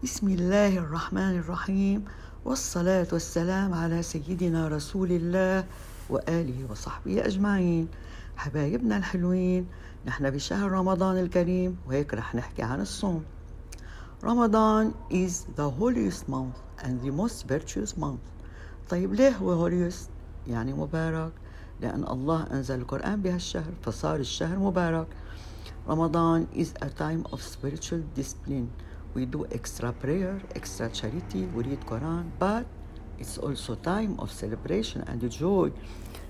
بسم الله الرحمن الرحيم. والصلاة والسلام على سيدنا رسول الله وآله وصحبه أجمعين. حبايبنا الحلوين نحن بشهر رمضان الكريم وهيك رح نحكي عن الصوم. رمضان is the holiest month and the most virtuous month. طيب ليه هو holiest يعني مبارك لأن الله أنزل القرآن بهالشهر فصار الشهر مبارك. رمضان is a time of spiritual discipline. We do extra prayer, extra charity, we read Quran, but it's also time of celebration and joy.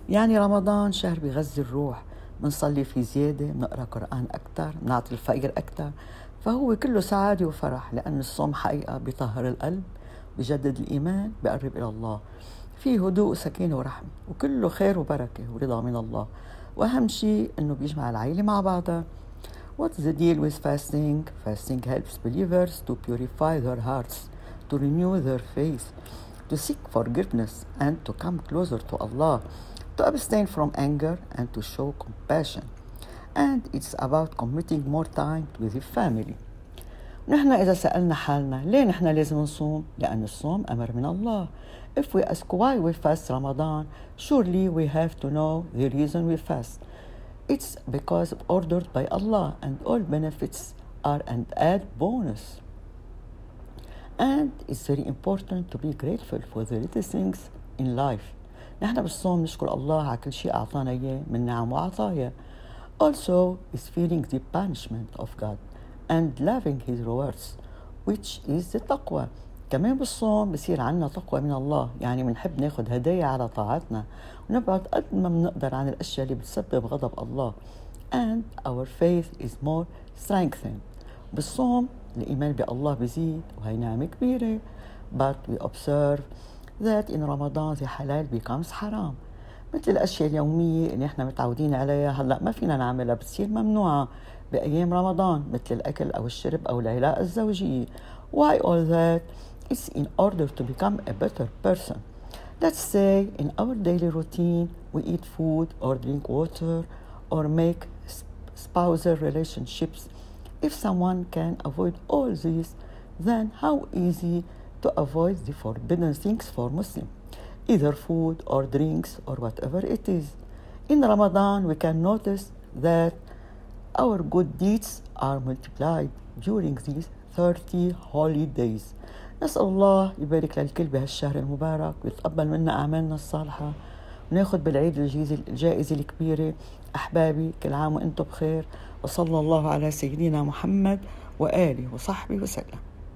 يعني رمضان شهر بغذي الروح. بنصلي فيه زيادة بنقرأ قرآن أكثر بنعطي الفقير أكثر فهو كله سعادة وفرح لأن الصوم حقيقة بيطهر القلب بجدد الإيمان بقرب إلى الله. في هدوء وسكينة ورحمة وكله خير وبركة ورضا من الله. وأهم شيء إنه بيجمع العائلة مع بعضها. What's the deal with fasting? Fasting helps believers to purify their hearts, to renew their faith, to seek forgiveness, and to come closer to Allah, to abstain from anger, and to show compassion. And it's about committing more time with the family. نحن إذا سألنا حالنا ليه نحن لازم نصوم؟ لأن الصوم أمر من الله. If we ask why we fast Ramadan, surely we have to know the reason we fast. It's because ordered by Allah, and all benefits are an add bonus. And it's very important to be grateful for the little things in life. نحن بالصوم نشكر الله على كل شيء أعطانا إياه من نعم وعطايا. Also is feeling the punishment of God and loving His rewards, which is the taqwa. كمان بالصوم بصير عنا تقوى من الله. يعني بنحب ناخد هدايا على طاعتنا ونبعد قد ما بنقدر عن الأشياء اللي بتسبب غضب الله. And our faith is more strengthened. بالصوم الإيمان بالله بيزيد وهي نعمة كبيرة. But we observe that in Ramadan the halal becomes حرام. مثل الأشياء اليومية اللي إحنا متعودين عليها. هلأ ما فينا نعملها بتصير ممنوعة بأيام رمضان مثل الأكل أو الشرب أو العلاقة الزوجية. Why all that? It's in order to become a better person. Let's say in our daily routine we eat food or drink water or make spousal relationships. If someone can avoid all these, then how easy to avoid the forbidden things for Muslim, either food or drinks or whatever it is. In Ramadan, we can notice that our good deeds are multiplied during these 30 holy days. نسأل الله يبارك للكل بهالشهر المبارك ويتقبل منا أعمالنا الصالحة وناخذ بالعيد الجائزة الكبيرة. أحبابي كل عام وأنتم بخير وصلى الله على سيدنا محمد وآله وصحبه وسلم.